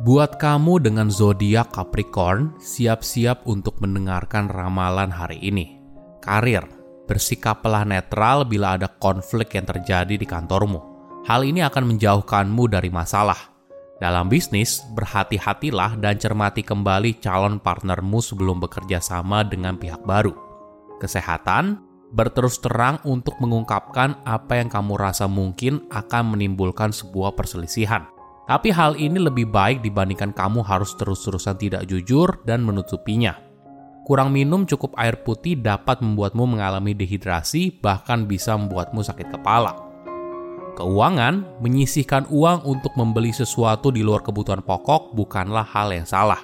Buat kamu dengan zodiak Capricorn, siap-siap untuk mendengarkan ramalan hari ini. Karir, bersikaplah netral bila ada konflik yang terjadi di kantormu. Hal ini akan menjauhkanmu dari masalah. Dalam bisnis, berhati-hatilah dan cermati kembali calon partnermu sebelum bekerja sama dengan pihak baru. Kesehatan, berterus terang untuk mengungkapkan apa yang kamu rasa mungkin akan menimbulkan sebuah perselisihan tapi hal ini lebih baik dibandingkan kamu harus terus-terusan tidak jujur dan menutupinya. Kurang minum cukup air putih dapat membuatmu mengalami dehidrasi, bahkan bisa membuatmu sakit kepala. Keuangan, menyisihkan uang untuk membeli sesuatu di luar kebutuhan pokok bukanlah hal yang salah.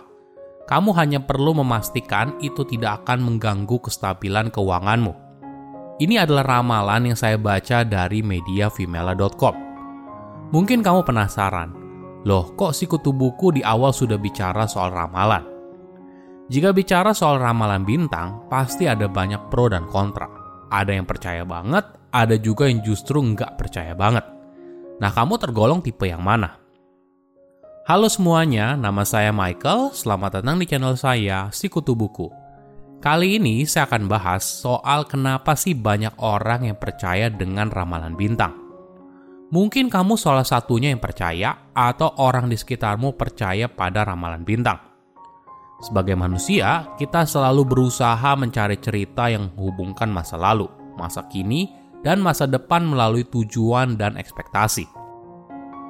Kamu hanya perlu memastikan itu tidak akan mengganggu kestabilan keuanganmu. Ini adalah ramalan yang saya baca dari media Vimela.com. Mungkin kamu penasaran, Loh, kok si kutu buku di awal sudah bicara soal ramalan? Jika bicara soal ramalan bintang, pasti ada banyak pro dan kontra. Ada yang percaya banget, ada juga yang justru nggak percaya banget. Nah, kamu tergolong tipe yang mana? Halo semuanya, nama saya Michael. Selamat datang di channel saya, Si Kutu Buku. Kali ini saya akan bahas soal kenapa sih banyak orang yang percaya dengan ramalan bintang. Mungkin kamu salah satunya yang percaya, atau orang di sekitarmu percaya pada ramalan bintang. Sebagai manusia, kita selalu berusaha mencari cerita yang menghubungkan masa lalu, masa kini, dan masa depan melalui tujuan dan ekspektasi.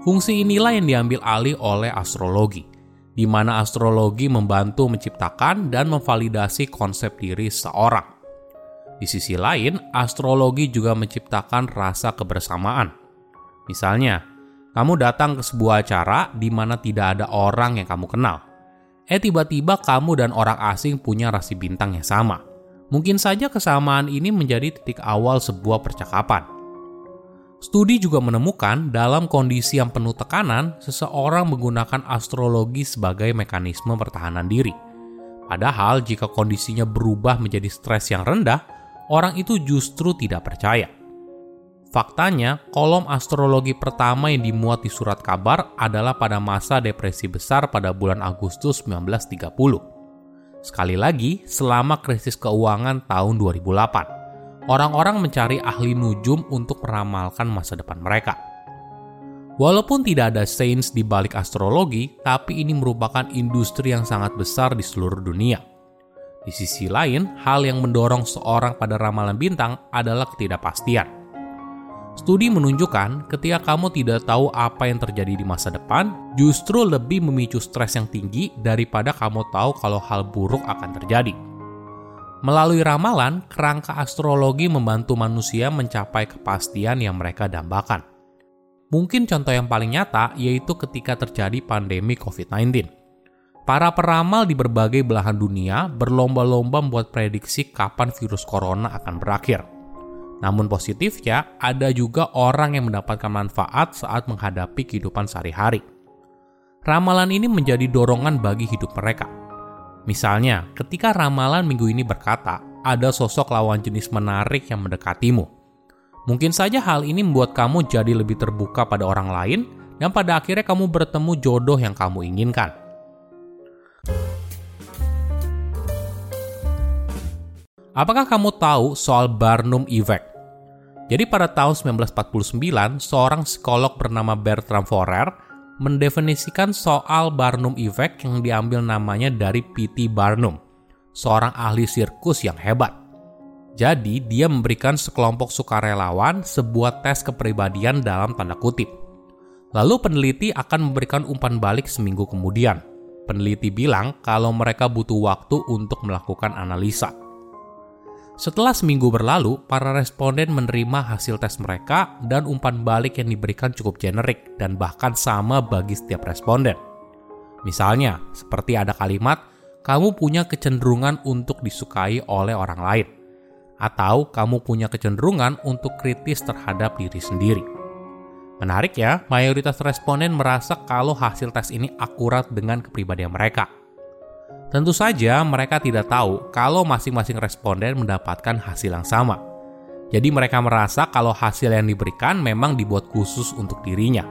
Fungsi inilah yang diambil alih oleh astrologi, di mana astrologi membantu menciptakan dan memvalidasi konsep diri seorang. Di sisi lain, astrologi juga menciptakan rasa kebersamaan Misalnya, kamu datang ke sebuah acara di mana tidak ada orang yang kamu kenal. Eh tiba-tiba kamu dan orang asing punya rasi bintang yang sama. Mungkin saja kesamaan ini menjadi titik awal sebuah percakapan. Studi juga menemukan dalam kondisi yang penuh tekanan, seseorang menggunakan astrologi sebagai mekanisme pertahanan diri. Padahal jika kondisinya berubah menjadi stres yang rendah, orang itu justru tidak percaya. Faktanya, kolom astrologi pertama yang dimuat di surat kabar adalah pada masa depresi besar pada bulan Agustus 1930. Sekali lagi, selama krisis keuangan tahun 2008, orang-orang mencari ahli nujum untuk meramalkan masa depan mereka. Walaupun tidak ada sains di balik astrologi, tapi ini merupakan industri yang sangat besar di seluruh dunia. Di sisi lain, hal yang mendorong seorang pada ramalan bintang adalah ketidakpastian Studi menunjukkan ketika kamu tidak tahu apa yang terjadi di masa depan, justru lebih memicu stres yang tinggi daripada kamu tahu kalau hal buruk akan terjadi. Melalui ramalan, kerangka astrologi membantu manusia mencapai kepastian yang mereka dambakan. Mungkin contoh yang paling nyata yaitu ketika terjadi pandemi COVID-19. Para peramal di berbagai belahan dunia berlomba-lomba membuat prediksi kapan virus corona akan berakhir namun positifnya, ada juga orang yang mendapatkan manfaat saat menghadapi kehidupan sehari-hari. Ramalan ini menjadi dorongan bagi hidup mereka. Misalnya, ketika ramalan minggu ini berkata, ada sosok lawan jenis menarik yang mendekatimu. Mungkin saja hal ini membuat kamu jadi lebih terbuka pada orang lain, dan pada akhirnya kamu bertemu jodoh yang kamu inginkan. Apakah kamu tahu soal Barnum Effect? Jadi pada tahun 1949, seorang psikolog bernama Bertram Forer mendefinisikan soal Barnum Effect yang diambil namanya dari P.T. Barnum, seorang ahli sirkus yang hebat. Jadi, dia memberikan sekelompok sukarelawan sebuah tes kepribadian dalam tanda kutip. Lalu peneliti akan memberikan umpan balik seminggu kemudian. Peneliti bilang kalau mereka butuh waktu untuk melakukan analisa. Setelah seminggu berlalu, para responden menerima hasil tes mereka dan umpan balik yang diberikan cukup generik dan bahkan sama bagi setiap responden. Misalnya, seperti ada kalimat, kamu punya kecenderungan untuk disukai oleh orang lain. Atau kamu punya kecenderungan untuk kritis terhadap diri sendiri. Menarik ya, mayoritas responden merasa kalau hasil tes ini akurat dengan kepribadian mereka – Tentu saja mereka tidak tahu kalau masing-masing responden mendapatkan hasil yang sama. Jadi mereka merasa kalau hasil yang diberikan memang dibuat khusus untuk dirinya.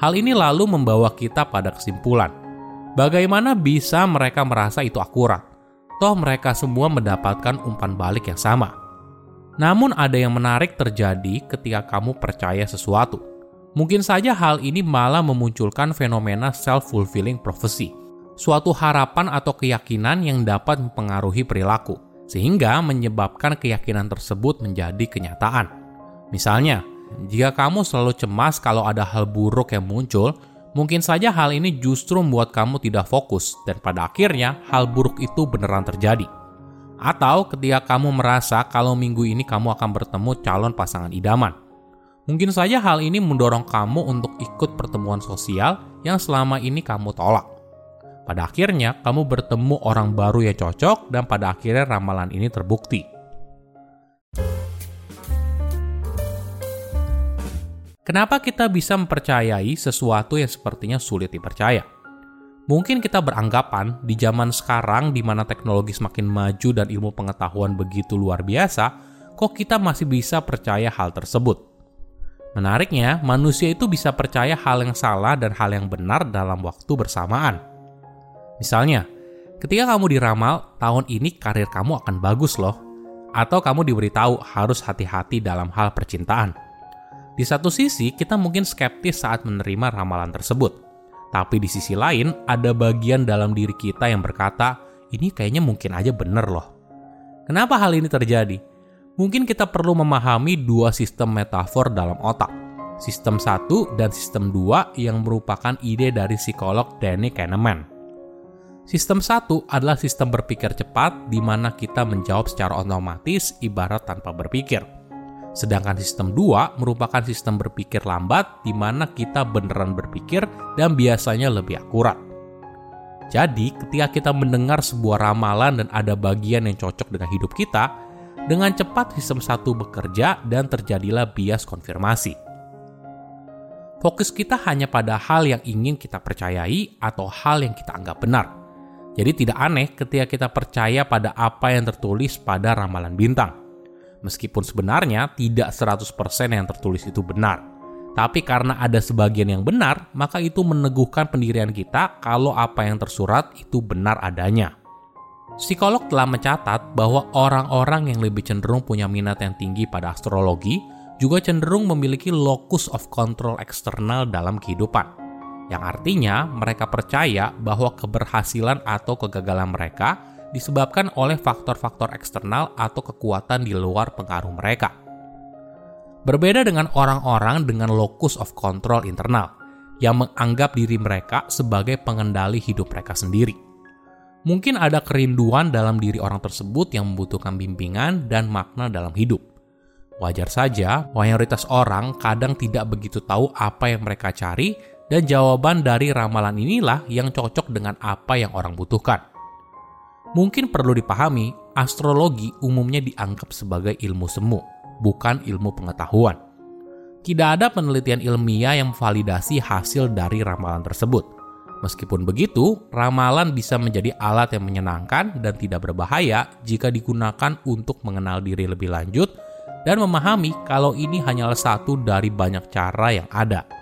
Hal ini lalu membawa kita pada kesimpulan. Bagaimana bisa mereka merasa itu akurat? Toh mereka semua mendapatkan umpan balik yang sama. Namun ada yang menarik terjadi ketika kamu percaya sesuatu. Mungkin saja hal ini malah memunculkan fenomena self-fulfilling prophecy, suatu harapan atau keyakinan yang dapat mempengaruhi perilaku, sehingga menyebabkan keyakinan tersebut menjadi kenyataan. Misalnya, jika kamu selalu cemas kalau ada hal buruk yang muncul, mungkin saja hal ini justru membuat kamu tidak fokus dan pada akhirnya hal buruk itu beneran terjadi. Atau ketika kamu merasa kalau minggu ini kamu akan bertemu calon pasangan idaman. Mungkin saja hal ini mendorong kamu untuk ikut pertemuan sosial yang selama ini kamu tolak. Pada akhirnya, kamu bertemu orang baru yang cocok dan pada akhirnya ramalan ini terbukti. Kenapa kita bisa mempercayai sesuatu yang sepertinya sulit dipercaya? Mungkin kita beranggapan di zaman sekarang di mana teknologi semakin maju dan ilmu pengetahuan begitu luar biasa, kok kita masih bisa percaya hal tersebut? Menariknya, manusia itu bisa percaya hal yang salah dan hal yang benar dalam waktu bersamaan. Misalnya, ketika kamu diramal, tahun ini karir kamu akan bagus loh. Atau kamu diberitahu harus hati-hati dalam hal percintaan di satu sisi, kita mungkin skeptis saat menerima ramalan tersebut. Tapi di sisi lain, ada bagian dalam diri kita yang berkata, ini kayaknya mungkin aja bener loh. Kenapa hal ini terjadi? Mungkin kita perlu memahami dua sistem metafor dalam otak. Sistem satu dan sistem dua yang merupakan ide dari psikolog Danny Kahneman. Sistem satu adalah sistem berpikir cepat di mana kita menjawab secara otomatis ibarat tanpa berpikir Sedangkan sistem 2 merupakan sistem berpikir lambat di mana kita beneran berpikir dan biasanya lebih akurat. Jadi, ketika kita mendengar sebuah ramalan dan ada bagian yang cocok dengan hidup kita, dengan cepat sistem satu bekerja dan terjadilah bias konfirmasi. Fokus kita hanya pada hal yang ingin kita percayai atau hal yang kita anggap benar. Jadi tidak aneh ketika kita percaya pada apa yang tertulis pada ramalan bintang Meskipun sebenarnya tidak 100% yang tertulis itu benar. Tapi karena ada sebagian yang benar, maka itu meneguhkan pendirian kita kalau apa yang tersurat itu benar adanya. Psikolog telah mencatat bahwa orang-orang yang lebih cenderung punya minat yang tinggi pada astrologi juga cenderung memiliki locus of control eksternal dalam kehidupan. Yang artinya mereka percaya bahwa keberhasilan atau kegagalan mereka disebabkan oleh faktor-faktor eksternal atau kekuatan di luar pengaruh mereka. Berbeda dengan orang-orang dengan locus of control internal, yang menganggap diri mereka sebagai pengendali hidup mereka sendiri. Mungkin ada kerinduan dalam diri orang tersebut yang membutuhkan bimbingan dan makna dalam hidup. Wajar saja, mayoritas orang kadang tidak begitu tahu apa yang mereka cari, dan jawaban dari ramalan inilah yang cocok dengan apa yang orang butuhkan. Mungkin perlu dipahami, astrologi umumnya dianggap sebagai ilmu semu, bukan ilmu pengetahuan. Tidak ada penelitian ilmiah yang memvalidasi hasil dari ramalan tersebut. Meskipun begitu, ramalan bisa menjadi alat yang menyenangkan dan tidak berbahaya jika digunakan untuk mengenal diri lebih lanjut dan memahami kalau ini hanyalah satu dari banyak cara yang ada.